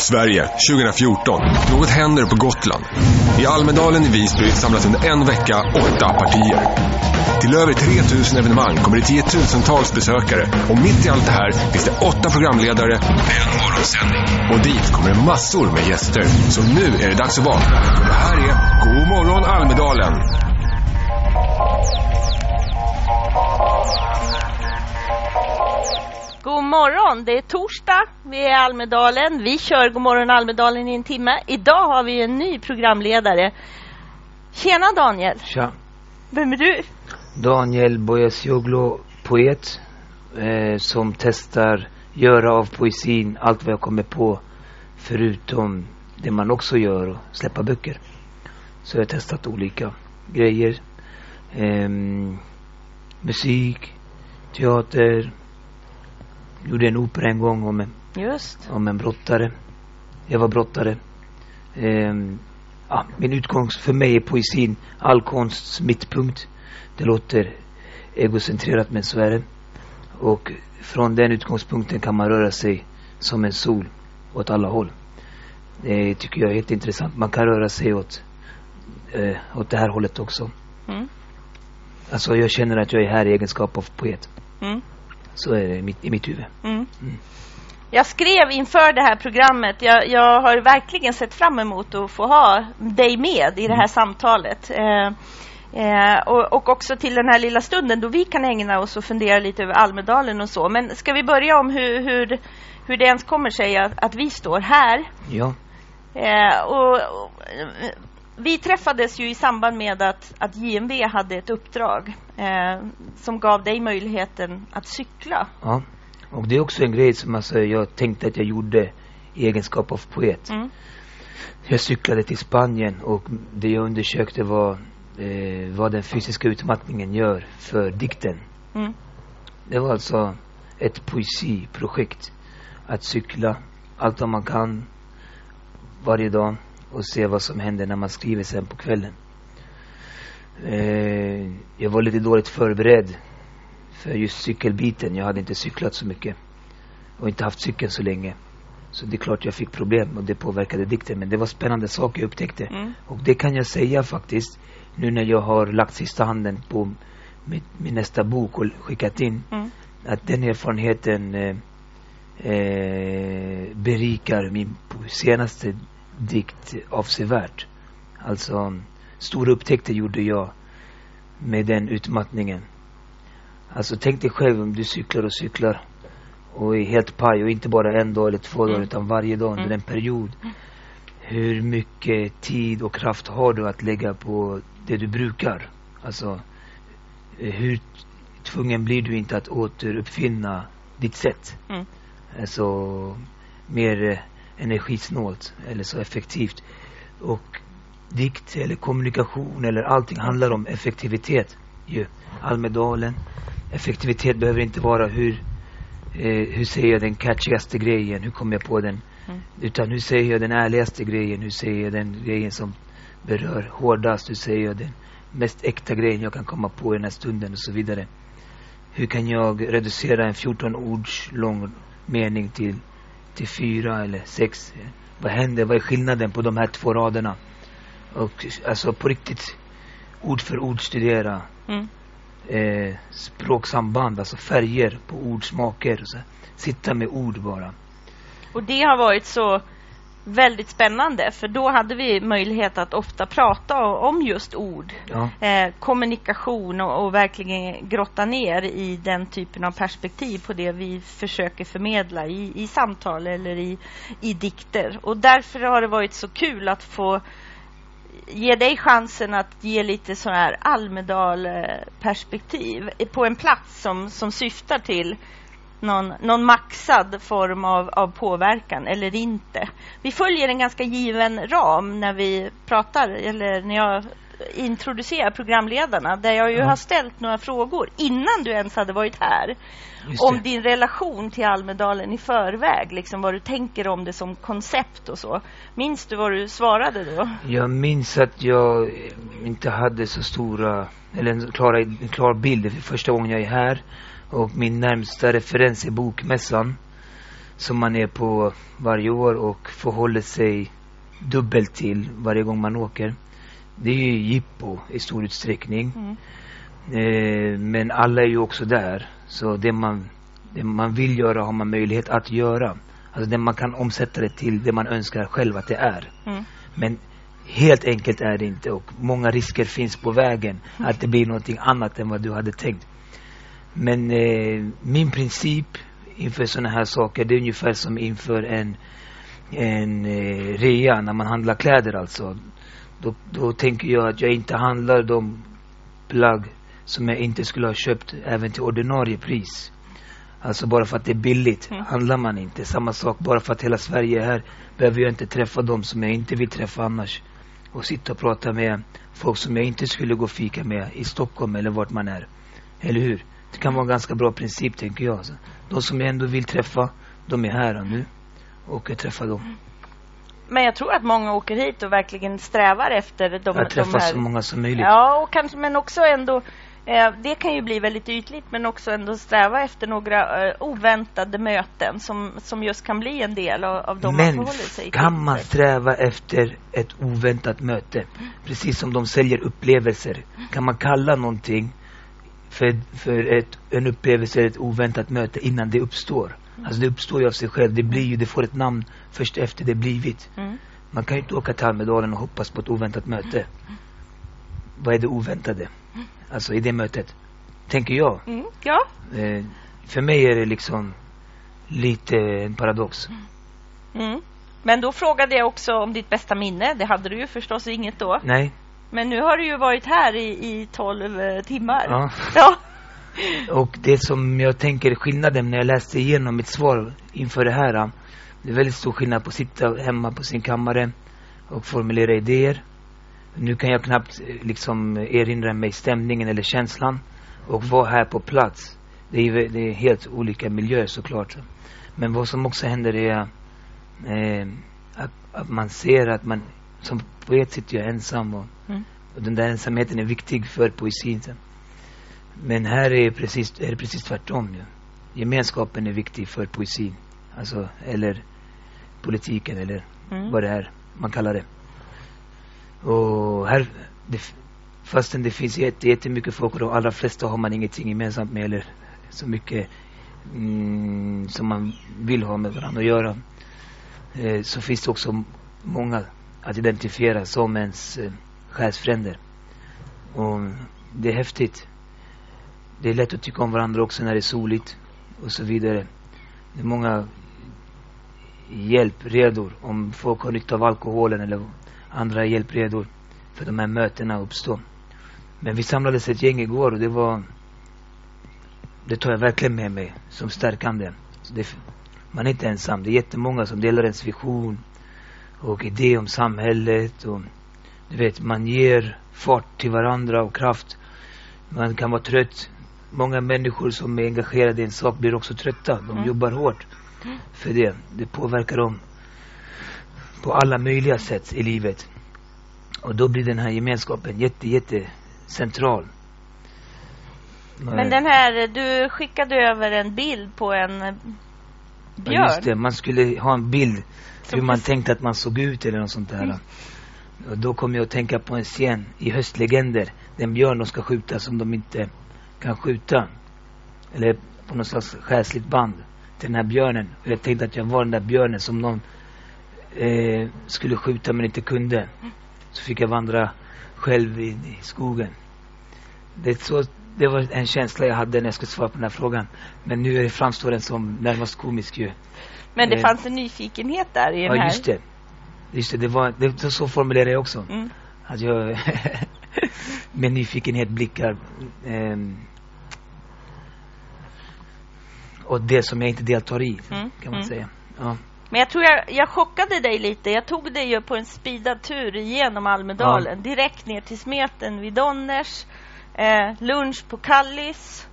Sverige 2014. Något händer på Gotland. I Almedalen i Visby samlas under en vecka åtta partier. Till över 3000 evenemang kommer det tiotusentals besökare och mitt i allt det här finns det åtta programledare en morgonsändning. Och dit kommer det massor med gäster. Så nu är det dags att vakna. Det här är God morgon Almedalen! Morgon, det är torsdag. Vi är i Almedalen. Vi kör God morgon Almedalen i en timme. Idag har vi en ny programledare. Tjena Daniel. Tja. Vem är du? Daniel Boyasioglu, poet eh, som testar göra av poesin allt vad jag kommer på förutom det man också gör och släppa böcker. Så jag har testat olika grejer. Ehm, musik, teater. Gjorde en opera en gång om en, Just. om en brottare. Jag var brottare. Ehm, ja, min utgångspunkt för mig är poesin all konsts mittpunkt. Det låter egocentrerat men så är det. Och från den utgångspunkten kan man röra sig som en sol åt alla håll. Det tycker jag är helt intressant. Man kan röra sig åt, eh, åt det här hållet också. Mm. Alltså jag känner att jag är här i egenskap av poet. Mm. Så är det i mitt, i mitt huvud. Mm. Jag skrev inför det här programmet, jag, jag har verkligen sett fram emot att få ha dig med i det här samtalet. Eh, eh, och, och också till den här lilla stunden då vi kan ägna oss och fundera lite över Almedalen och så. Men ska vi börja om hur, hur, hur det ens kommer sig att, att vi står här? Ja. Eh, och, och, vi träffades ju i samband med att, att JMV hade ett uppdrag eh, som gav dig möjligheten att cykla. ja. Och det är också en grej som alltså, jag tänkte att jag gjorde i egenskap av poet. Mm. Jag cyklade till Spanien och det jag undersökte var eh, vad den fysiska utmattningen gör för dikten. Mm. Det var alltså ett poesiprojekt. Att cykla allt vad man kan varje dag och se vad som händer när man skriver sen på kvällen. Eh, jag var lite dåligt förberedd för just cykelbiten. Jag hade inte cyklat så mycket och inte haft cykeln så länge. Så det är klart jag fick problem och det påverkade dikten. Men det var spännande saker jag upptäckte. Mm. Och det kan jag säga faktiskt nu när jag har lagt sista handen på min, min nästa bok och skickat in. Mm. Att den erfarenheten eh, eh, berikar min senaste dikt avsevärt. Alltså stora upptäckter gjorde jag med den utmattningen. Alltså tänk dig själv om du cyklar och cyklar och är helt paj och inte bara en dag eller två dagar Mm. utan varje dag under Mm. en period. Hur mycket tid och kraft har du att lägga på det du brukar? Alltså hur tvungen blir du inte att återuppfinna ditt sätt? Mm. Alltså mer energisnålt eller så effektivt. Och dikt eller kommunikation eller allting handlar om effektivitet. Ju. Almedalen. Effektivitet behöver inte vara hur, eh, hur säger jag den catchigaste grejen, hur kommer jag på den? Mm. Utan hur säger jag den ärligaste grejen, hur säger jag den grejen som berör hårdast, hur säger jag den mest äkta grejen jag kan komma på i den här stunden och så vidare. Hur kan jag reducera en 14 ords lång mening till, till fyra eller sex? Vad händer? Vad är skillnaden på de här två raderna? Och alltså på riktigt ord för ord studera Mm. eh, språksamband, alltså färger på ord, smaker och så. Sitta med ord bara. Och det har varit så väldigt spännande för då hade vi möjlighet att ofta prata om just ord. Ja. Eh, kommunikation och, och verkligen grotta ner i den typen av perspektiv på det vi försöker förmedla i, i samtal eller i, i dikter. Och därför har det varit så kul att få ge dig chansen att ge lite sån här Almedal-perspektiv på en plats som, som syftar till någon, någon maxad form av, av påverkan eller inte. Vi följer en ganska given ram när vi pratar eller när jag introducerar programledarna där jag ju Ja. har ställt några frågor innan du ens hade varit här om din relation till Almedalen i förväg, liksom vad du tänker om det som koncept och så. Minns du vad du svarade då? Jag minns att jag inte hade så stora, eller en klar, en klar bild för första gången jag är här. Och min närmsta referens är Bokmässan. som man är på varje år och förhåller sig dubbelt till varje gång man åker. Det är ju jippo i stor utsträckning. Mm. Eh, men alla är ju också där. Så det man, det man vill göra har man möjlighet att göra. Alltså det man kan omsätta det till det man önskar själv att det är. Mm. Men helt enkelt är det inte och många risker finns på vägen att det blir någonting annat än vad du hade tänkt. Men eh, min princip inför sådana här saker, det är ungefär som inför en, en eh, rea när man handlar kläder alltså. Då, då tänker jag att jag inte handlar de plagg som jag inte skulle ha köpt även till ordinarie pris. Alltså bara för att det är billigt Mm. handlar man inte. Samma sak, bara för att hela Sverige är här behöver jag inte träffa dem som jag inte vill träffa annars. Och sitta och prata med folk som jag inte skulle gå och fika med i Stockholm eller vart man är. Eller hur? Kan vara en ganska bra princip tänker jag. De som jag ändå vill träffa, de är här och nu. Och jag träffar dem. Men jag tror att många åker hit och verkligen strävar efter de, Att de träffa här... så många som möjligt. Ja, och kanske, men också ändå eh, det kan ju bli väldigt ytligt men också ändå sträva efter några eh, oväntade möten som, som just kan bli en del av, av de man Men förhåller sig till. kan man sträva efter ett oväntat möte, precis som de säljer upplevelser, kan man kalla någonting för, för ett, en upplevelse, ett oväntat möte innan det uppstår? Alltså det uppstår ju av sig själv, det blir ju, det får ett namn först efter det blivit. Mm. Man kan ju inte åka till Almedalen och hoppas på ett oväntat möte. Vad är det oväntade? Alltså i det mötet. Tänker jag. Mm. Ja, Eh, för mig är det liksom lite en paradox. mm. men då frågade jag också om ditt bästa minne. Det hade du ju förstås inget då. Nej, Men nu har du ju varit här i, i 12 eh, timmar. ja. Ja. Och det som jag tänker skillnaden när jag läste igenom mitt svar inför det här. Det är väldigt stor skillnad på att sitta hemma på sin kammare och formulera idéer. Nu kan jag knappt eh, liksom erinra mig stämningen eller känslan. Och vara här på plats. Det är, det är helt olika miljöer såklart. Men vad som också händer är eh, att, att man ser att man som poet sitter jag ensam och, Mm. och den där ensamheten är viktig för poesin. sen. Men här är, precis, är det precis tvärtom. Ja. Gemenskapen är viktig för poesin. Alltså, eller politiken eller Mm. vad det är man kallar det. Och här, det, fastän det finns jätte, jättemycket folk och de allra flesta har man ingenting gemensamt med eller så mycket mm, som man vill ha med varandra att göra. Eh, så finns det också många att identifiera som ens eh, själsfränder. Och det är häftigt. Det är lätt att tycka om varandra också när det är soligt och så vidare. Det är många hjälpredor om folk har nytta av alkoholen eller andra hjälpredor för de här mötena uppstår. Men vi samlades ett gäng igår och det var det tar jag verkligen med mig som stärkande. Så det, man är inte ensam. Det är jättemånga som delar ens vision och idé om samhället och du vet, man ger fart till varandra och kraft. Man kan vara trött. Många människor som är engagerade i en sak blir också trötta. De Mm. jobbar hårt för det. Det påverkar dem på alla möjliga sätt i livet. Och då blir den här gemenskapen jätte, jätte central. Men den här, du skickade över en bild på en eh, Ja, just björn. det, man skulle ha en bild Som hur man precis- tänkte att man såg ut eller något sånt där. Mm. Och då kom jag att tänka på en scen i Höstlegender. Den björn de ska skjuta som de inte kan skjuta. Eller på något slags själsligt band till den här björnen. Och jag tänkte att jag var den där björnen som någon eh, skulle skjuta men inte kunde. Så fick jag vandra själv in i skogen. Det, är så, det var en känsla jag hade när jag skulle svara på den här frågan. Men nu är det framstår den som närmast komisk ju. Men det Eh. fanns en nyfikenhet där i den Ja, här. just det. Just det, det var, det, så formulerade jag också. Mm. Att jag med nyfikenhet blickar ehm, och det som jag inte deltar i, Mm, kan man mm. säga. Ja. Men jag tror jag, jag chockade dig lite. Jag tog dig ju på en speedad tur igenom Almedalen. Direkt ner till smeten vid Donners. Eh, lunch på Kallis.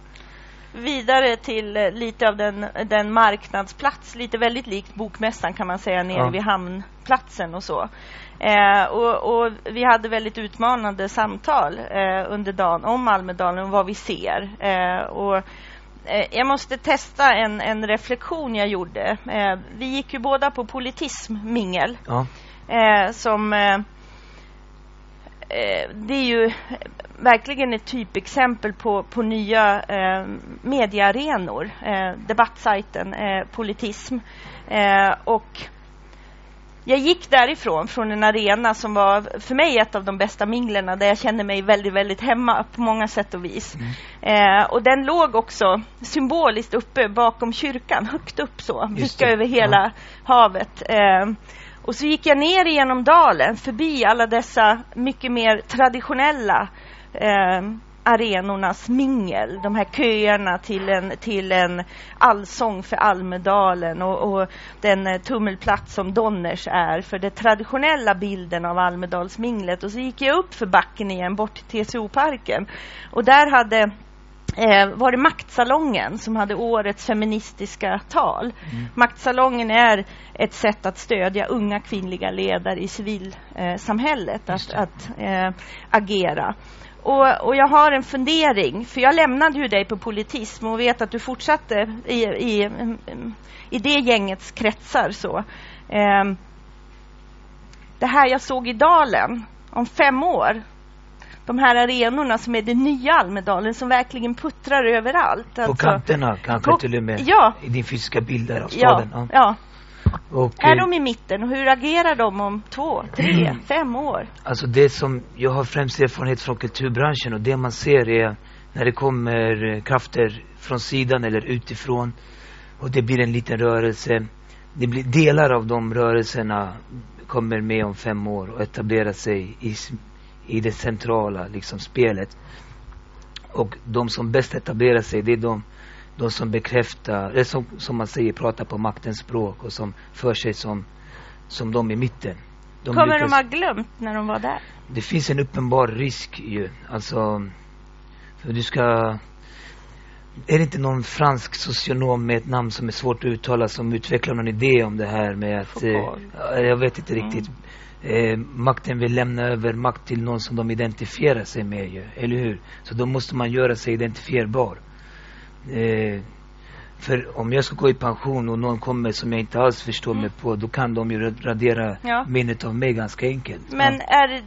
Vidare till eh, lite av den, den marknadsplats, lite väldigt likt Bokmässan kan man säga, nere Ja. vid hamnplatsen och så. Eh, och, och vi hade väldigt utmanande samtal eh, under dagen om Almedalen och vad vi ser. Eh, och eh, jag måste testa en, en reflektion jag gjorde. Vi gick ju båda på politism-mingel. Ja. Som... Eh, eh, det är ju verkligen ett typexempel på, på nya eh, mediaarenor. Eh, debattsajten eh, Politism. Eh, och jag gick därifrån, från en arena som var för mig ett av de bästa minglerna där jag kände mig väldigt, väldigt hemma på många sätt och vis. Mm. Eh, och den låg också symboliskt uppe bakom kyrkan, högt upp så, Just blicka det, över hela ja. havet. Och så gick jag ner genom dalen, förbi alla dessa mycket mer traditionella eh, arenornas mingel, de här köerna till en, till en allsång för Almedalen och, och den eh, tummelplats som Donners är för den traditionella bilden av Almedalsminglet. Och så gick jag upp för backen igen, bort till TCO-parken. Och där hade eh, var det Maktsalongen som hade årets feministiska tal. Maktsalongen är ett sätt att stödja unga kvinnliga ledare i civilsamhället att, att eh, agera. Och, och jag har en fundering, för jag lämnade ju dig på politism och vet att du fortsatte i, i, mm, i det gängets kretsar. så. Ehm, det här jag såg i dalen om fem år, de här arenorna som är det nya Almedalen som verkligen puttrar överallt. På Alltså, kanterna kanske på- till och med. ja. I din fysiska bild där av staden. Ja. ja. Och, Är eh, de i mitten och hur agerar de om två, tre, fem år? Alltså det som, jag har främst erfarenhet från kulturbranschen och det man ser är när det kommer eh, krafter från sidan eller utifrån och det blir en liten rörelse. Det blir delar av de rörelserna kommer med om fem år och etablerar sig i, i det centrala liksom spelet. Och de som bäst etablerar sig det är de, de som bekräftar, eller som, som man säger pratar på maktens språk och som för sig som, som de i mitten. De Kommer lyckas- de ha glömt när de var där? det finns en uppenbar risk ju. Alltså, för du ska... Är det inte någon fransk socionom med ett namn som är svårt att uttala som utvecklar någon idé om det här med att... Eh, jag vet inte riktigt. Eh, makten vill lämna över makt till någon som de identifierar sig med ju, eller hur? Så då måste man göra sig identifierbar. Eh, för om jag ska gå i pension och någon kommer som jag inte alls förstår mig på, då kan de ju radera Ja. minnet av mig ganska enkelt. Men Ja. är,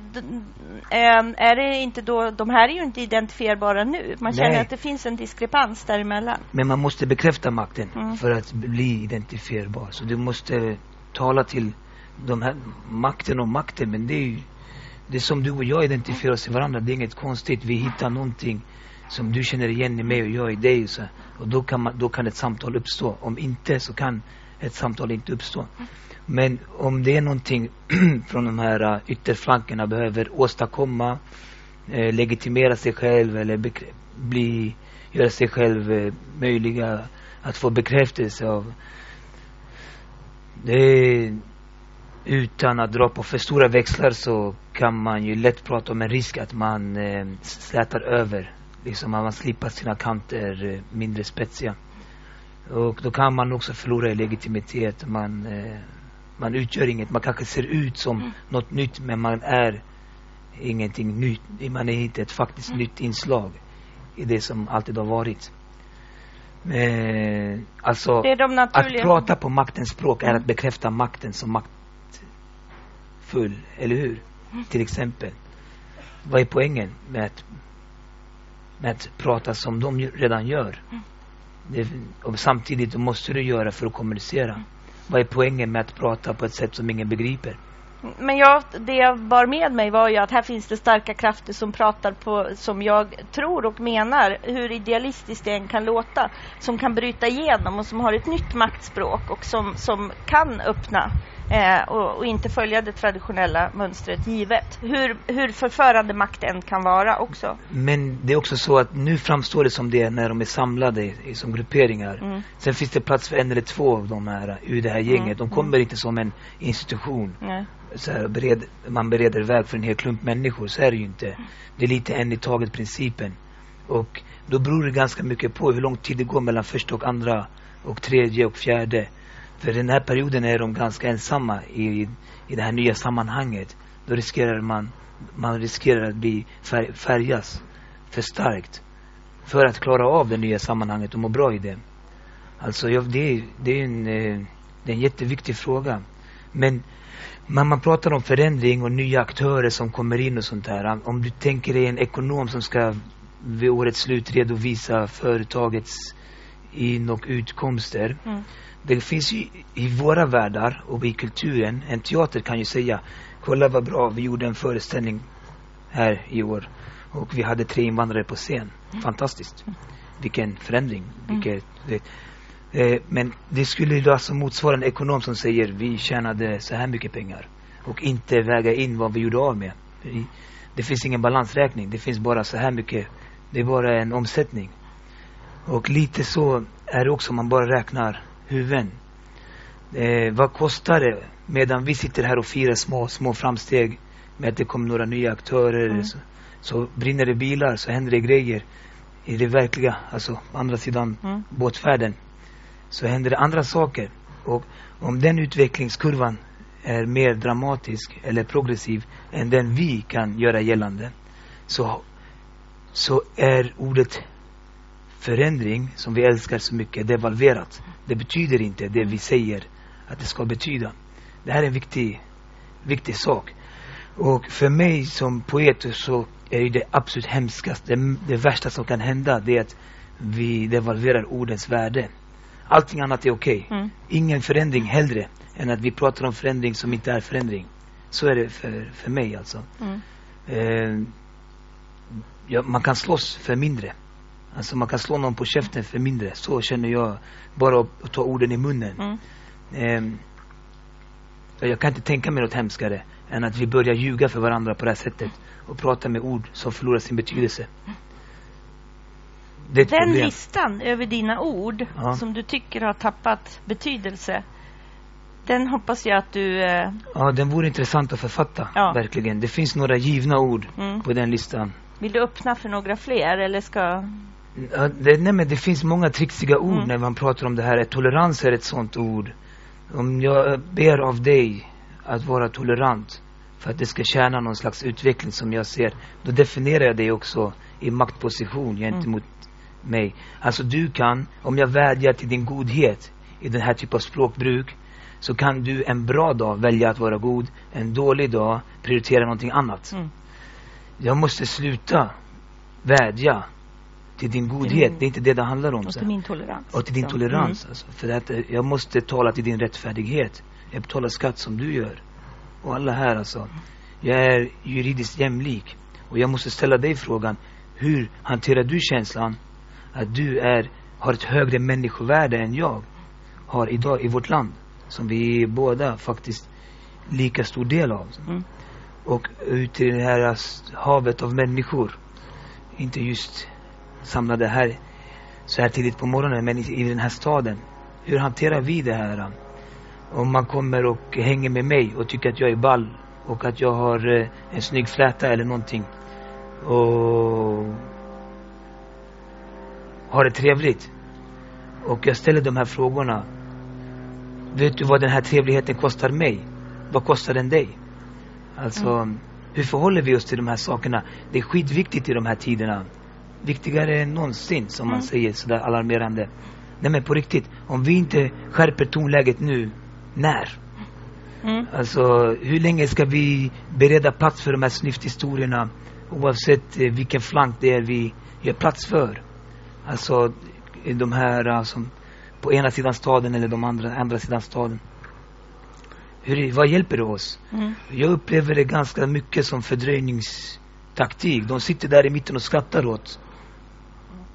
ehm, är det inte då, de här är ju inte identifierbara nu. Man känner Nej. att det finns en diskrepans däremellan. Men man måste bekräfta makten Mm. för att bli identifierbar. Så du måste tala till de här makten och makten. Men det är ju det är som du och jag identifierar oss i varandra. Det är inget konstigt. Vi hittar någonting som du känner igen i mig och jag i dig. Så. Och då kan, man, då kan ett samtal uppstå. Om inte så kan ett samtal inte uppstå. Men om det är någonting från de här äh, ytterflankerna behöver åstadkomma, eh, legitimera sig själv eller bli, göra sig själv eh, möjliga att få bekräftelse av. Det är, utan att dra på för stora växlar så kan man ju lätt prata om en risk att man eh, slätar över. Liksom att man slipar sina kanter eh, mindre spetsiga. Och då kan man också förlora i legitimitet. Man, eh, man utgör inget. Man kanske ser ut som något nytt men man är ingenting nytt. Man är inte ett faktiskt nytt inslag i det som alltid har varit. Eh, alltså, Det är de att prata på maktens språk är att bekräfta makten som full, eller hur? Till exempel. Vad är poängen med att, med att prata som de redan gör? Det, och samtidigt måste du göra för att kommunicera. Vad är poängen med att prata på ett sätt som ingen begriper? Men jag, det jag bar med mig var ju att här finns det starka krafter som pratar på, som jag tror och menar, hur idealistiskt det än kan låta, som kan bryta igenom och som har ett nytt maktspråk och som, som kan öppna eh, och, och inte följa det traditionella mönstret givet. Hur, hur förförande makt än kan vara också. Men det är också så att nu framstår det som det är när de är samlade i, som grupperingar. Mm. Sen finns det plats för en eller två av de här ur det här gänget. De kommer inte som en institution. Nej. så här, bered, man bereder väg för en hel klump människor. Så är det ju inte. Det är lite en i taget principen. Och då beror det ganska mycket på hur lång tid det går mellan första och andra och tredje och fjärde. För den här perioden är de ganska ensamma i, i det här nya sammanhanget. Då riskerar man, man riskerar att bli fär, färgas för starkt för att klara av det nya sammanhanget och må bra i det. Alltså, ja, det, är, det, är en, eh, det är en jätteviktig fråga. Men när man pratar om förändring och nya aktörer som kommer in och sånt där. Om du tänker dig en ekonom som ska vid årets slut redovisa företagets in och utkomster. Mm. Det finns ju i våra världar och i kulturen, en teater kan ju säga kolla vad bra, vi gjorde en föreställning här i år och vi hade tre invandrare på scen. Mm. Fantastiskt. Vilken förändring. Mm. Vilket, det, eh, men det skulle ju alltså motsvara en ekonom som säger vi tjänade så här mycket pengar och inte väga in vad vi gjorde av med. Det finns ingen balansräkning. Det finns bara så här mycket. Det är bara en omsättning. Och lite så är det också om man bara räknar huvuden. Eh, vad kostar det medan vi sitter här och firar små, små framsteg med att det kommer några nya aktörer. Mm. Så, så, brinner det bilar, så händer det grejer. I det verkliga, alltså andra sidan mm. båtfärden, så händer det andra saker. Och om den utvecklingskurvan är mer dramatisk eller progressiv än den vi kan göra gällande, så, så är ordet förändring, som vi älskar så mycket, devalverat. Det betyder inte det vi säger att det ska betyda. Det här är en viktig, viktig sak. Och för mig som poet så är det absolut hemskaste, det, det värsta som kan hända, det är att vi devalverar ordens värde. Allting annat är okej. Okay. Mm. Ingen förändring hellre än att vi pratar om förändring som inte är förändring. Så är det för, för mig alltså. Mm. Eh, ja, man kan slåss för mindre. Alltså man kan slå någon på käften för mindre. Så känner jag. Bara att ta orden i munnen. Mm. Eh, jag kan inte tänka mig något hemskare än att vi börjar ljuga för varandra på det här sättet. Och prata med ord som förlorar sin betydelse. Den problem. listan över dina ord ja. som du tycker har tappat betydelse. Den hoppas jag att du... Eh... Ja, den vore intressant att författa. Ja. Verkligen. Det finns några givna ord mm. på den listan. Vill du öppna för några fler eller ska... Det, nej, men det finns många trixiga ord mm. när man pratar om det här. Tolerans är ett sånt ord. Om jag ber av dig att vara tolerant för att det ska tjäna någon slags utveckling som jag ser, då definierar jag dig också i maktposition gentemot mm. mig. Alltså du kan, om jag vädjar till din godhet i den här typen av språkbruk, så kan du en bra dag välja att vara god, en dålig dag prioritera någonting annat. Mm. Jag måste sluta vädja till din godhet. Det är inte det det handlar om. Och till min tolerans. Och till din tolerans. Mm. Alltså, för att eh, jag måste tala till din rättfärdighet. Jag betalar skatt som du gör. Och alla här alltså. Jag är juridiskt jämlik. Och jag måste ställa dig frågan. Hur hanterar du känslan att du är, har ett högre människovärde än jag har idag i vårt land? Som vi båda faktiskt lika stor del av. Mm. Och ute i det här havet av människor. Inte just samlade här så här tidigt på morgonen, men i, i den här staden. Hur hanterar vi det här? Om man kommer och hänger med mig och tycker att jag är ball och att jag har eh, en snygg fläta eller någonting. Och har det trevligt. Och jag ställer de här frågorna. Vet du vad den här trevligheten kostar mig? Vad kostar den dig? Alltså, mm. hur förhåller vi oss till de här sakerna? Det är skitviktigt i de här tiderna viktigare än någonsin som mm. man säger sådär alarmerande. Nej men på riktigt, om vi inte skärper tonläget nu, när? Mm. Alltså hur länge ska vi bereda plats för de här snyfthistorierna oavsett eh, vilken flank det är vi gör plats för? Alltså de här uh, som på ena sidan staden eller de andra, andra sidan staden. Hur, vad hjälper det oss? Mm. Jag upplever det ganska mycket som fördröjningstaktik. De sitter där i mitten och skrattar åt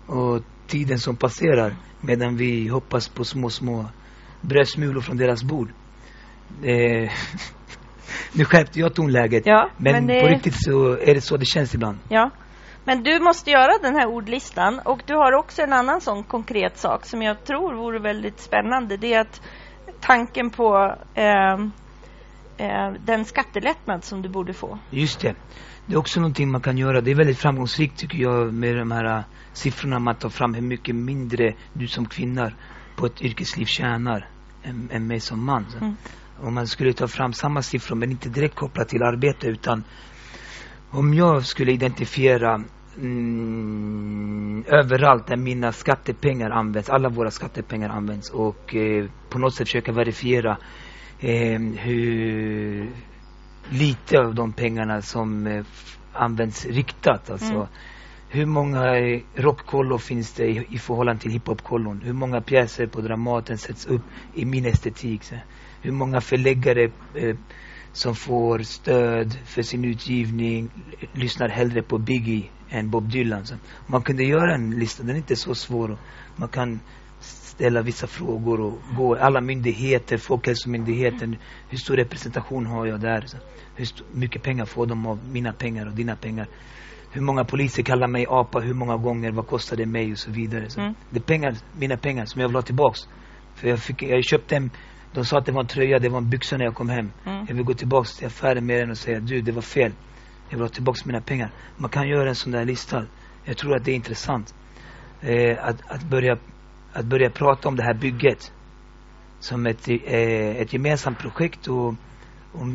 och tiden som passerar medan vi hoppas på små, små brödsmulor från deras bord. Eh, nu skärpte jag tonläget, ja, men, men det... på riktigt så är det så det känns ibland. Ja, men du måste göra den här ordlistan och du har också en annan sån konkret sak som jag tror vore väldigt spännande. Det är att tanken på eh, eh, den skattelättnad som du borde få. Just det. Det är också någonting man kan göra. Det är väldigt framgångsrikt tycker jag med de här siffrorna man tar fram hur mycket mindre du som kvinna på ett yrkesliv tjänar än, än mig som man. Mm. Om man skulle ta fram samma siffror men inte direkt kopplat till arbete utan om jag skulle identifiera mm, överallt där mina skattepengar används, alla våra skattepengar används och eh, på något sätt försöka verifiera eh, hur lite av de pengarna som eh, används riktat. Alltså, Mm. Hur många eh, finns det i, i förhållande till hiphop-kollon? Hur många pjäser på Dramaten sätts upp i min estetik? Så? Hur många förläggare eh, som får stöd för sin utgivning lyssnar hellre på Biggie än Bob Dylan. Så man kunde göra en lista, den är inte så svår. Man kan ställa vissa frågor och gå, alla myndigheter, Folkhälsomyndigheten, hur stor representation har jag där? Hur mycket pengar får de av mina pengar och dina pengar? Hur många poliser kallar mig apa, hur många gånger, vad kostar det mig och så vidare. Så Mm. Det är pengar, mina pengar som jag vill ha tillbaks. För jag, fick, jag köpte en, de sa att det var en tröja, det var en byxa när jag kom hem. Mm. Jag vill gå tillbaks till affären med den och säga du, det var fel. Jag vill ha tillbaks mina pengar. Man kan göra en sån där lista. Jag tror att det är intressant. Eh, att, att, börja, att börja prata om det här bygget. Som ett, eh, ett gemensamt projekt och, och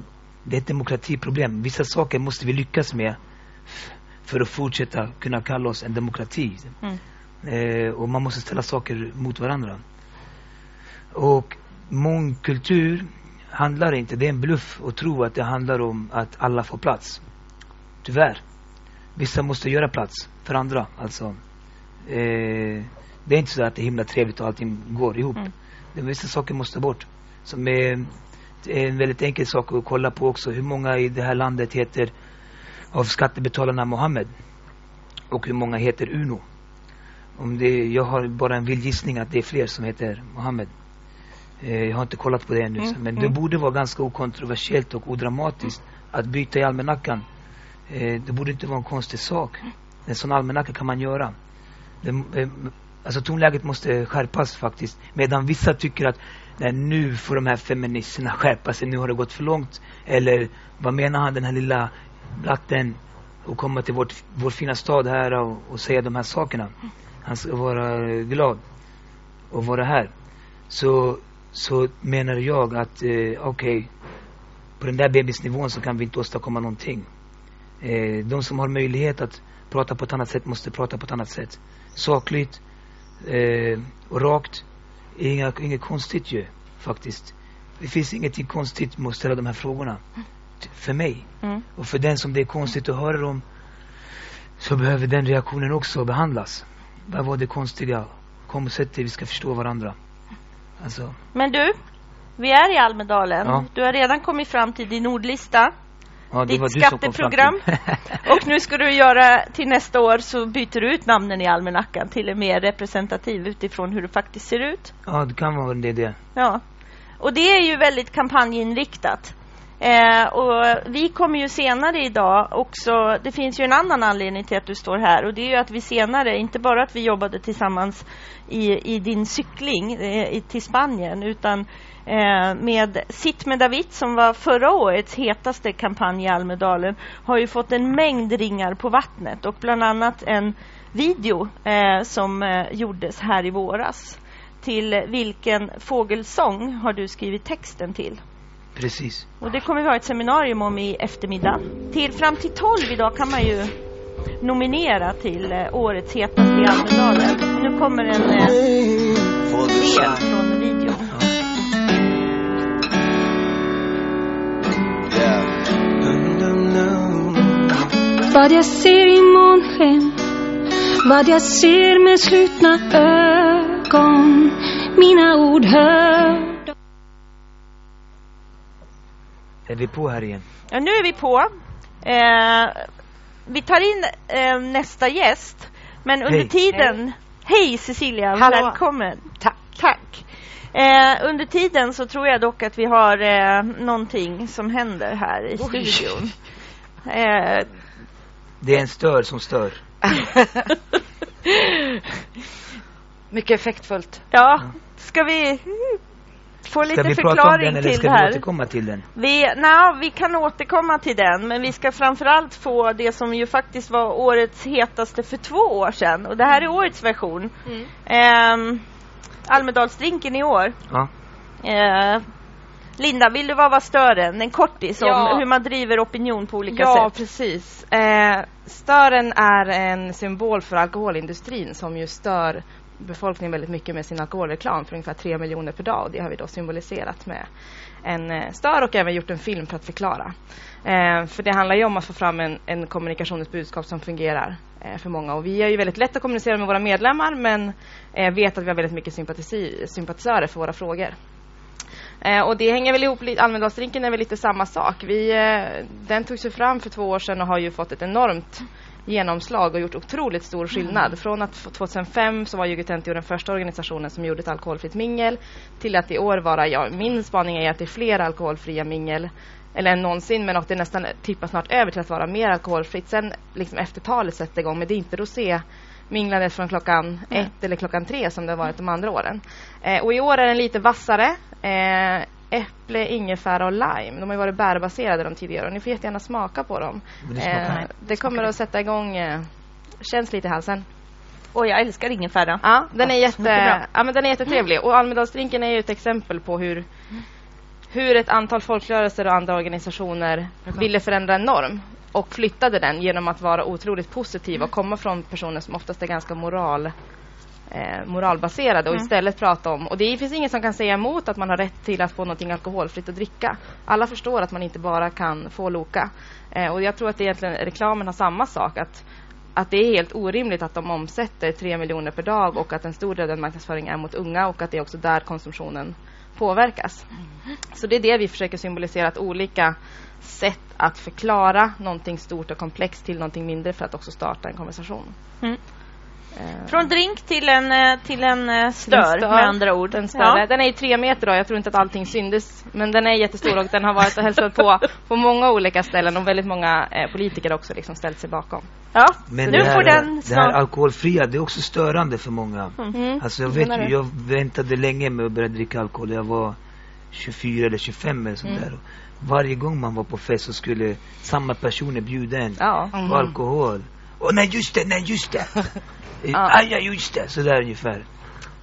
det är ett demokratiproblem. Vissa saker måste vi lyckas med för att fortsätta kunna kalla oss en demokrati. Mm. Eh, och man måste ställa saker mot varandra. Och mångkultur handlar inte, det är en bluff att tro att det handlar om att alla får plats. Tyvärr. Vissa måste göra plats för andra. Alltså, eh, det är inte så att det är himla trevligt och allting går ihop. Mm. Det, vissa saker måste bort. Som är, är en väldigt enkel sak att kolla på också. Hur många i det här landet heter av skattebetalarna Mohammed? Och hur många heter Uno? Om det, jag har bara en vild gissning att det är fler som heter Mohammed. Eh, jag har inte kollat på det ännu. Mm, Men mm. det borde vara ganska okontroversiellt och odramatiskt att byta i almanackan. Eh, det borde inte vara en konstig sak. En sån almanacka kan man göra. Det, eh, alltså tonläget måste skärpas faktiskt. Medan vissa tycker att nej, nu får de här feministerna skärpa sig, nu har det gått för långt. Eller vad menar han den här lilla blatten och komma till vårt, vår fina stad här och, och säga de här sakerna. Han ska vara glad och vara här. Så, så menar jag att eh, okej, på den där bebisnivån så kan vi inte åstadkomma någonting. Eh, de som har möjlighet att prata på ett annat sätt måste prata på ett annat sätt. Sakligt eh, och rakt. Inga, inget konstigt ju, faktiskt. Det finns ingenting konstigt med att ställa de här frågorna. För mig. Mm. Och för den som det är konstigt att höra dem så behöver den reaktionen också behandlas. Vad var det konstiga? Kom och sätt dig, vi ska förstå varandra. Alltså, Men du, vi är i Almedalen. Ja. Du har redan kommit fram till din ordlista. Ja, det Ditt skatteprogram. Och nu ska du göra till nästa år så byter du ut namnen i almanackan till en mer representativ utifrån hur det faktiskt ser ut. ja, det kan vara det. det. Ja. Och det är ju väldigt kampanjinriktat. Eh, och vi kommer ju senare idag också, det finns ju en annan anledning till att du står här och det är ju att vi senare, inte bara att vi jobbade tillsammans i, i din cykling eh, i, till Spanien utan med Sitt med David som var förra årets hetaste kampanj i Almedalen har ju fått en mängd ringar på vattnet och bland annat en video eh, som eh, gjordes här i våras. Till vilken fågelsång har du skrivit texten till? Precis. Och det kommer vi ha ett seminarium om i eftermiddag. Till fram till 12 idag kan man ju nominera till eh, årets hetaste i Almedalen. Nu kommer en eh, del från videon. Vad jag ser i månsken Vad jag ser med slutna ögon Mina ord hör Är vi på här igen? Ja, nu är vi på. Eh, vi tar in eh, nästa gäst. Men under Hej. tiden... Hej, Cecilia, Hallå. välkommen. Tack. Tack. Eh, under tiden så tror jag dock att vi har eh, någonting som händer här i Oj. studion. Eh, Det är en stör som stör. Mycket effektfullt. ja, ska vi få Ska lite förklaring den eller till ska det vi här? återkomma till den? Vi, na, vi kan återkomma till den, men vi ska framförallt få det som ju faktiskt var årets hetaste för två år sedan. Och det här är årets version. Mm. Ehm, Almedalsdrinken i år. Ja. Eh, Linda, vill du vara stören? En kortis om Ja. hur man driver opinion på olika Ja, sätt. precis. Eh, stören är en symbol för alkoholindustrin som ju stör befolkningen väldigt mycket med sin alkoholreklam för ungefär 3 miljoner per dag. Och det har vi då symboliserat med en eh, stör och även gjort en film för att förklara. Eh, för det handlar ju om att få fram en, en kommunikationens budskap som fungerar eh, för många. Och vi är ju väldigt lätt att kommunicera med våra medlemmar men eh, vet att vi har väldigt mycket sympatisörer för våra frågor. Eh, och det hänger väl ihop, lite- Almedalsdrinken är väl lite samma sak. Vi, eh, den togs ju fram för två år sedan och har ju fått ett enormt genomslag och gjort otroligt stor skillnad. Från att f- 2005 så var Jugotentio den första organisationen som gjorde ett alkoholfritt mingel till att i år vara, ja, min spaning är att det är fler alkoholfria mingel eller än någonsin men att det nästan tippar snart över till att vara mer alkoholfritt. Sen liksom efter talet sätter igång men det är inte rosé minglandet från klockan ett eller klockan tre som det har varit de andra åren. Eh, och i år är den lite vassare. Eh, äpple, ingefära och lime. De har ju varit bärbaserade de tidigare och ni får jättegärna smaka på dem. Det Eh, det kommer att sätta igång, eh, känns lite i halsen. Och jag älskar ingefära. Ja, den är, jätte, bra. ja, men den är jättetrevlig. Och Almedalsdrinken är ju ett exempel på hur, hur ett antal folkrörelser och andra organisationer ville förändra en norm och flyttade den genom att vara otroligt positiva och komma från personer som oftast är ganska moral, eh, moralbaserade och istället prata om... Och det finns ingen som kan säga emot att man har rätt till att få någonting alkoholfritt att dricka. Alla förstår att man inte bara kan få Loka. Eh, och jag tror att det egentligen reklamen har samma sak. att att det är helt orimligt att de omsätter 3 miljoner per dag och att en stor del av den marknadsföringen är mot unga och att det är också där konsumtionen påverkas. Så det är det vi försöker symbolisera, att olika sätt att förklara någonting stort och komplext till någonting mindre för att också starta en konversation. Mm. Eh, Från drink till en, eh, till en eh, stör, stör. med andra ord. Den. Ja. den är i tre meter då. Jag tror inte att allting syndes. Men den är jättestor och den har varit och hälsat på på många olika ställen och väldigt många eh, politiker också liksom ställt sig bakom. Ja, Men nu det här, får den det här alkoholfria, det är också störande för många. Mm. Alltså jag vet ju, jag väntade länge med att börja dricka alkohol. Jag var 24 eller 25 eller sånt Mm. där. Och Varje gång man var på fest så skulle samma personer bjuda en Ja. på alkohol. Åh nej just det, nej just det. Ja. Aj, ja just det. Sådär ungefär.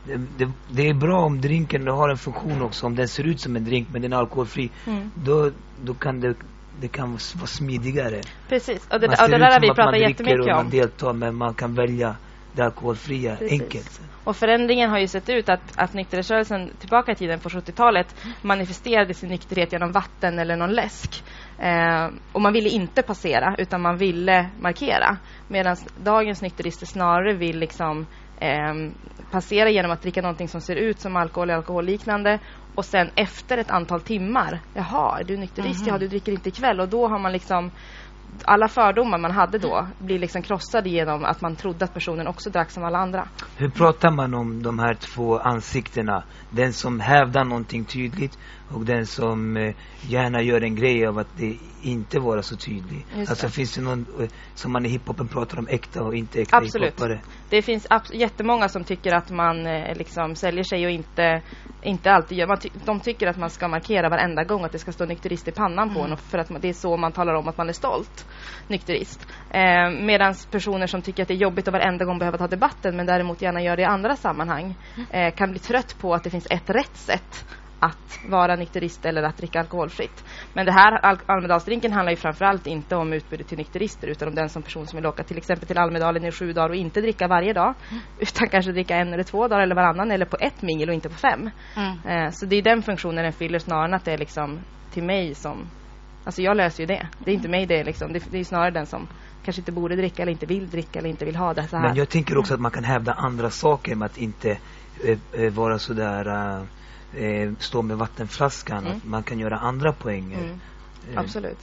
Det, det, det är bra om drinken har en funktion också. Om den ser ut som en drink men den är alkoholfri. Mm. Då, då kan det, det kan vara smidigare. Precis. Och det, Man och ser det ut där har som vi att man pratat dricker jättemycket och man om. deltar men man kan välja det alkoholfria Precis. enkelt. Och förändringen har ju sett ut att, att nykterhetsrörelsen tillbaka i tiden på 70-talet manifesterade sin nykterhet genom vatten eller någon läsk. Eh, och man ville inte passera utan man ville markera. Medan dagens nykterister snarare vill liksom ehm, passera genom att dricka någonting som ser ut som alkohol eller alkoholliknande och sen efter ett antal timmar, jaha, är du nykterist? Ja, du dricker inte ikväll. Och då har man liksom alla fördomar man hade då blir liksom krossade genom att man trodde att personen också drack som alla andra. Hur pratar man om de här två ansiktena? Den som hävdar någonting tydligt och den som eh, gärna gör en grej av att det inte vara så tydlig. Just Alltså det. finns det någon, eh, som man i hiphopen pratar om äkta och inte äkta Absolut. hiphopare? Det finns abs- jättemånga som tycker att man eh, liksom säljer sig och inte, inte alltid gör. Man ty- de tycker att man ska markera varenda gång att det ska stå nykterist i pannan på en och för att man, det är så man talar om att man är stolt nykterist. Eh, Medan personer som tycker att det är jobbigt att varenda gång behöva ta debatten men däremot gärna gör det i andra sammanhang eh, kan bli trött på att det finns ett rätt sätt att vara nykterist eller att dricka alkoholfritt. Men det här Al- Almedalsdrinken handlar ju framförallt inte om utbudet till nykterister utan om den som person som vill åka till exempel till Almedalen i sju dagar och inte dricka varje dag utan kanske dricka en eller två dagar eller varannan eller på ett mingel och inte på fem. Eh, så det är den funktionen den fyller snarare än att det är liksom till mig som Alltså jag löser ju det. Det är inte mig det är liksom. Det, det är snarare den som kanske inte borde dricka eller inte vill dricka eller inte vill ha det så här. Men jag tänker också att man kan hävda andra saker med att inte eh, eh, vara sådär eh, eh, stå med vattenflaskan. Mm. Att man kan göra andra poänger. Mm, Eh, absolut.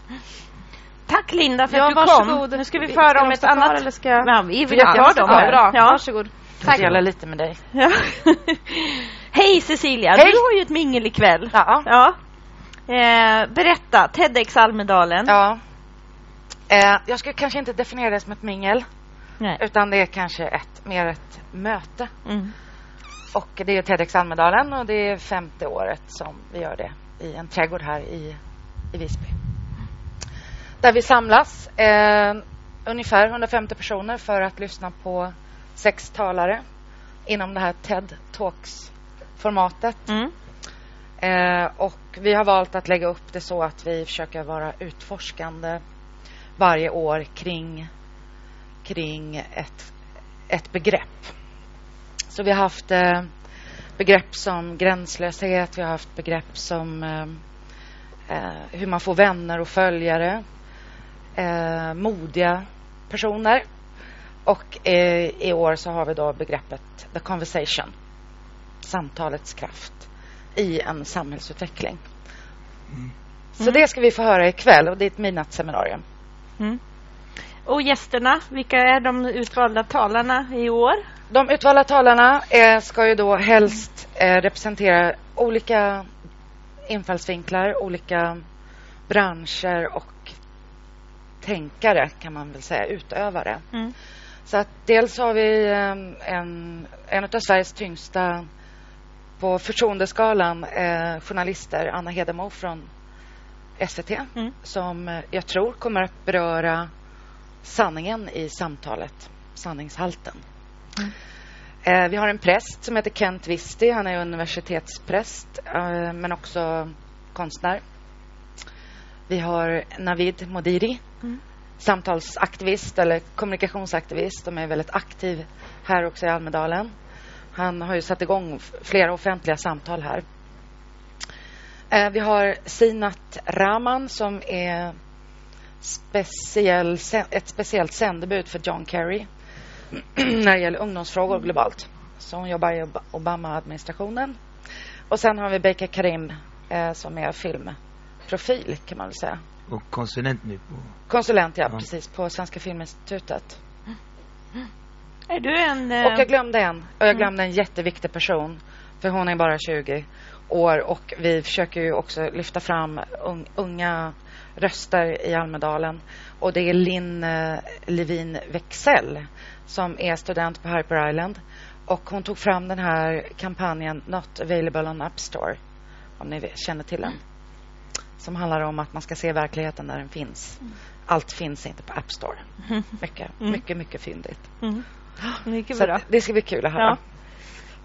Tack Linda för Ja, att du varsågod. kom. Nu ska vi Ska föra de om ett annat... eller ska jag- Ja, vi vill Ja, ha jag dem ska- här. Bra, Ja. varsågod. Tack. Dela lite med dig. Ja. Hej Cecilia, Hej. du har ju ett mingel ikväll. Ja. Ja. Eh, berätta, TEDx Almedalen. ja. Eh, jag skulle kanske inte definiera det som ett mingel. Nej. Utan det är kanske ett, mer ett möte. Mm. Och det är TEDx Almedalen och det är femte året som vi gör det i en trädgård här i, i Visby. Där vi samlas eh, ungefär 150 personer för att lyssna på sex talare inom det här TED Talks-formatet. Mm. Eh, och vi har valt att lägga upp det så att vi försöker vara utforskande varje år kring, kring ett, ett begrepp. Så vi har haft eh, begrepp som gränslöshet, vi har haft begrepp som eh, eh hur man får vänner och följare, eh, modiga personer. Och eh, i år så har vi då begreppet the conversation, samtalets kraft i en samhällsutveckling. Mm. Så det ska vi få höra ikväll och det är ett midnattsseminarium. Mm. Och gästerna, vilka är de utvalda talarna i år? De utvalda talarna eh, ska ju då helst eh, representera olika infallsvinklar, olika branscher och tänkare kan man väl säga, utövare. Mm. Så att dels har vi eh, en, en av Sveriges tyngsta på förtroendeskalan eh, journalister, Anna Hedemo från SVT mm. som eh, jag tror kommer att beröra sanningen i samtalet, sanningshalten. Mm. Vi har en präst som heter Kent Visti. Han är universitetspräst, eh, men också konstnär. Vi har Navid Modiri, mm. samtalsaktivist eller kommunikationsaktivist som är väldigt aktiv här också i Almedalen. Han har ju satt igång flera offentliga samtal här. Eh, vi har Sinat Rahman som är speciell, ett speciellt sändebud för John Kerry när det gäller ungdomsfrågor globalt. Så hon jobbar i Obama-administrationen. Och sen har vi Beika Karim eh, som är filmprofil kan man väl säga. Och konsulent nu på... Konsulent, ja, ja. precis. På Svenska Filminstitutet. Är du en... Eh... Och jag glömde en. Och jag glömde en jätteviktig person. För hon är bara 20 år och vi försöker ju också lyfta fram unga röster i Almedalen. Och det är Linn eh, Levin Wexell som är student på Harper Island. Och hon tog fram den här kampanjen Not available on App Store. Om ni känner till den. Som handlar om att man ska se verkligheten där den finns. Allt finns inte på App Store. Mycket, mm. mycket, mycket fyndigt. Mm. Mycket bra. det ska bli kul att höra. Ja.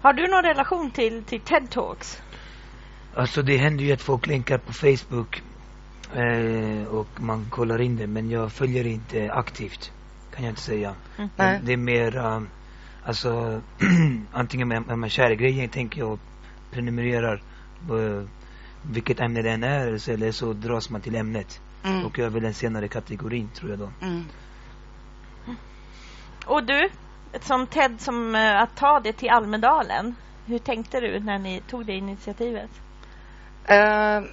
Har du någon relation till, till TED Talks? Alltså det händer ju att folk länkar på Facebook eh, och man kollar in det. Men jag följer inte aktivt, kan jag inte säga. Mm. Det, det är mer, um, alltså antingen är man kär i grejen tänker jag och prenumererar på vilket ämne det än är eller så dras man till ämnet. Mm. Och jag är väl den senare kategorin tror jag då. Mm. Och du, som Ted, som uh, att ta det till Almedalen. Hur tänkte du när ni tog det initiativet? Uh,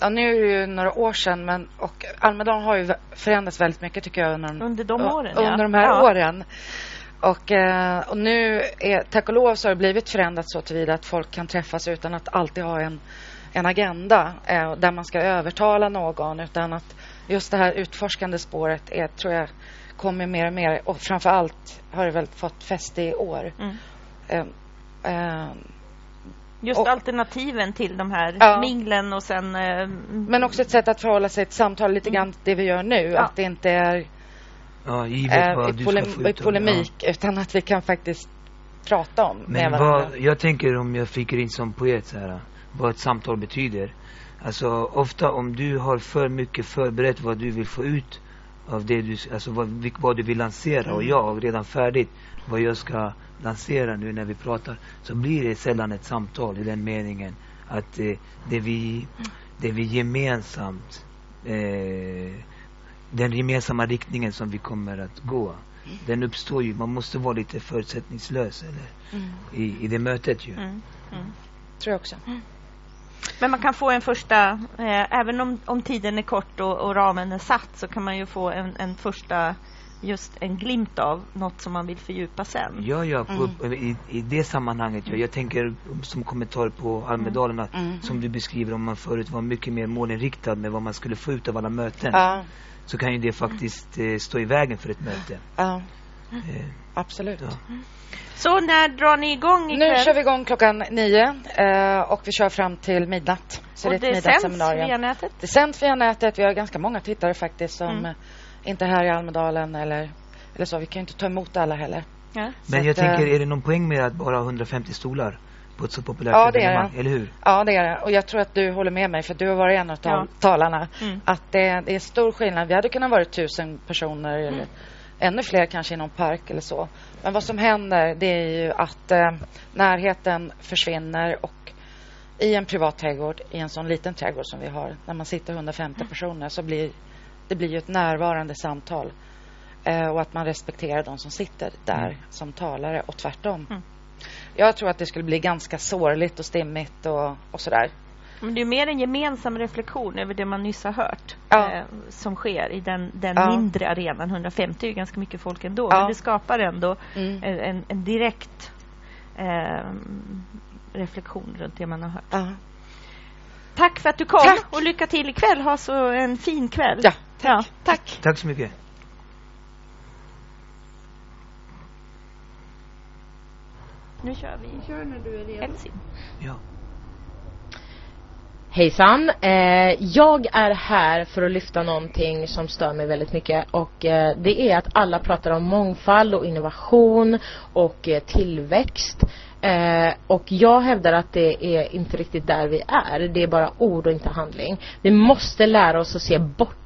ja, nu är det ju några år sedan, men och Almedalen har ju förändrats väldigt mycket tycker jag under, under de åren. Under de här ja. åren. Och, och nu, är, tack och lov, så har det blivit förändrat så tillvida att folk kan träffas utan att alltid ha en, en agenda där man ska övertala någon, utan att just det här utforskande spåret är, tror jag, kommer mer och mer. Och framför allt har det väl fått fäste i år. Mm. Uh, uh, Just och, alternativen till de här ja. minglen och sen... Uh, men också ett sätt att förhålla sig till samtal lite grann det vi gör nu. Ja. Att det inte är ja, givet vad i, polem polemik ja. utan att vi kan faktiskt prata om Men vad, jag tänker om jag fick in som poet så här, vad ett samtal betyder. Alltså ofta om du har för mycket förberett vad du vill få ut av det du, alltså vad, vad du vill lansera mm. och jag har redan färdigt vad jag ska lansera nu när vi pratar så blir det sällan ett samtal i den meningen att eh, det, vi, det vi gemensamt eh, den gemensamma riktningen som vi kommer att gå den uppstår ju, man måste vara lite förutsättningslös eller, mm. i, i det mötet ju. Mm. Mm. Tror jag också. Mm. Men man kan få en första, eh, även om, om tiden är kort och, och, ramen är satt, så kan man ju få en, en första, just en glimt av något som man vill fördjupa sen. Ja, ja, på, mm. i, i det sammanhanget. Ja. Jag tänker som kommentar på Almedalen, mm. mm. som du beskriver om man förut var mycket mer målinriktad med vad man skulle få ut av alla möten. Ja. Så kan ju det faktiskt eh, stå i vägen för ett möte. Ja, eh, absolut. Ja. Så när drar ni igång ikväll? Nu kör vi igång klockan nio eh, och vi kör fram till midnatt. Så och det, det sänds via nätet? Det sänds via nätet. Vi har ganska många tittare faktiskt som mm. inte är här i Almedalen eller, eller så. Vi kan ju inte ta emot alla heller. Ja. Men jag att, tänker, eh, är det någon poäng med att bara ha 150 stolar? på ett så populärt Ja, det är det. eller hur? Ja, det är det. Och jag tror att du håller med mig, för du har varit en av Ja. talarna. Mm. Att det, det är stor skillnad. Vi hade kunnat vara tusen personer eller ännu fler kanske i någon park eller så. Men vad som händer det är ju att eh, närheten försvinner och i en privat trädgård, i en sån liten trädgård som vi har, när man sitter 150 personer så blir det blir ju ett närvarande samtal. Eh, och att man respekterar de som sitter där Mm. som talare och tvärtom. Mm. Jag tror att det skulle bli ganska sårligt och stimmigt och, och sådär. Men det är mer en gemensam reflektion över det man nyss har hört Ja. eh, som sker i den, den Ja. mindre arenan. 150 är ju ganska mycket folk ändå, Ja. men det skapar ändå Mm. en, en, direkt eh, reflektion runt det man har hört. Ja. Tack för att du kom Tack. och lycka till ikväll. Ha så en fin kväll. Ja, Ja, tack. Tack så mycket. Nu kör vi. Kör när du är redo. Ja. Hejsan! Eh, jag är här för att lyfta någonting som stör mig väldigt mycket och eh, det är att alla pratar om mångfald och innovation och eh, tillväxt. Eh, och jag hävdar att det är inte riktigt där vi är. Det är bara ord och inte handling. Vi måste lära oss att se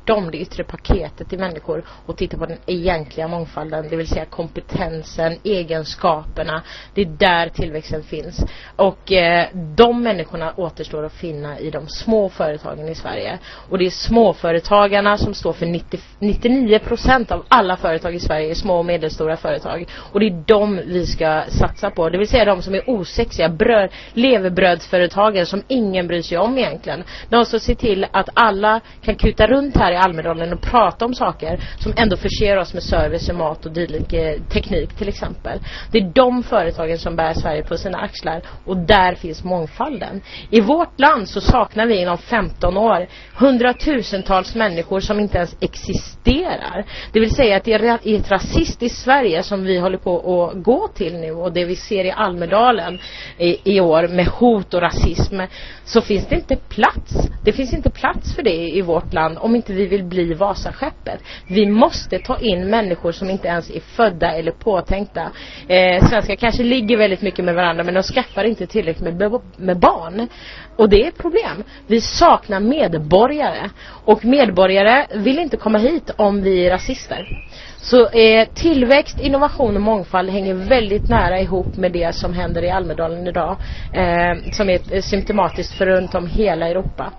bortom det yttre paketet i människor och titta på den egentliga mångfalden, det vill säga kompetensen, egenskaperna. Det är där tillväxten finns. Och eh, de människorna återstår att finna i de små företagen i Sverige. Och det är småföretagarna som står för 90, 99 procent av alla företag i Sverige små och medelstora företag. Och det är de vi ska satsa på. Det vill säga de som är osexiga, bröd, levebrödsföretagen som ingen bryr sig om egentligen. De som ser till att alla kan kuta runt här i Almedalen och prata om saker som ändå förser oss med service och mat och dylik eh, teknik till exempel. Det är de företagen som bär Sverige på sina axlar och där finns mångfalden. I vårt land så saknar vi inom 15 år hundratusentals människor som inte ens existerar. Det vill säga att det är ett rasistiskt Sverige som vi håller på att gå till nu och det vi ser i Almedalen i, i år med hot och rasism så finns det inte plats. Det finns inte plats för det i vårt land om inte vi vi vill bli Vasaskeppet. Vi måste ta in människor som inte ens är födda eller påtänkta. Eh, svenskar kanske ligger väldigt mycket med varandra men de skaffar inte tillräckligt med, med barn. Och det är ett problem. Vi saknar medborgare. Och medborgare vill inte komma hit om vi är rasister. Så eh, tillväxt, innovation och mångfald hänger väldigt nära ihop med det som händer i Almedalen idag. Eh, som är eh, symptomatiskt för runt om hela Europa.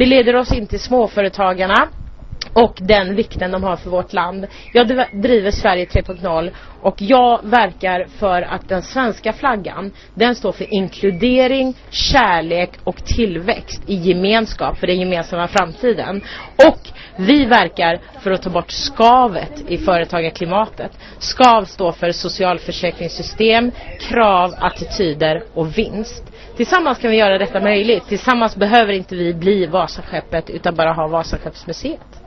Det leder oss in till småföretagarna och den vikten de har för vårt land. Jag driver Sverige 3.0 och jag verkar för att den svenska flaggan, den står för inkludering, kärlek och tillväxt i gemenskap för den gemensamma framtiden. Och vi verkar för att ta bort skavet i företagarklimatet. Skav står för socialförsäkringssystem, krav, attityder och vinst. Tillsammans kan vi göra detta möjligt. Tillsammans behöver inte vi bli Vasaskeppet utan bara ha Vasaskeppsmuseet.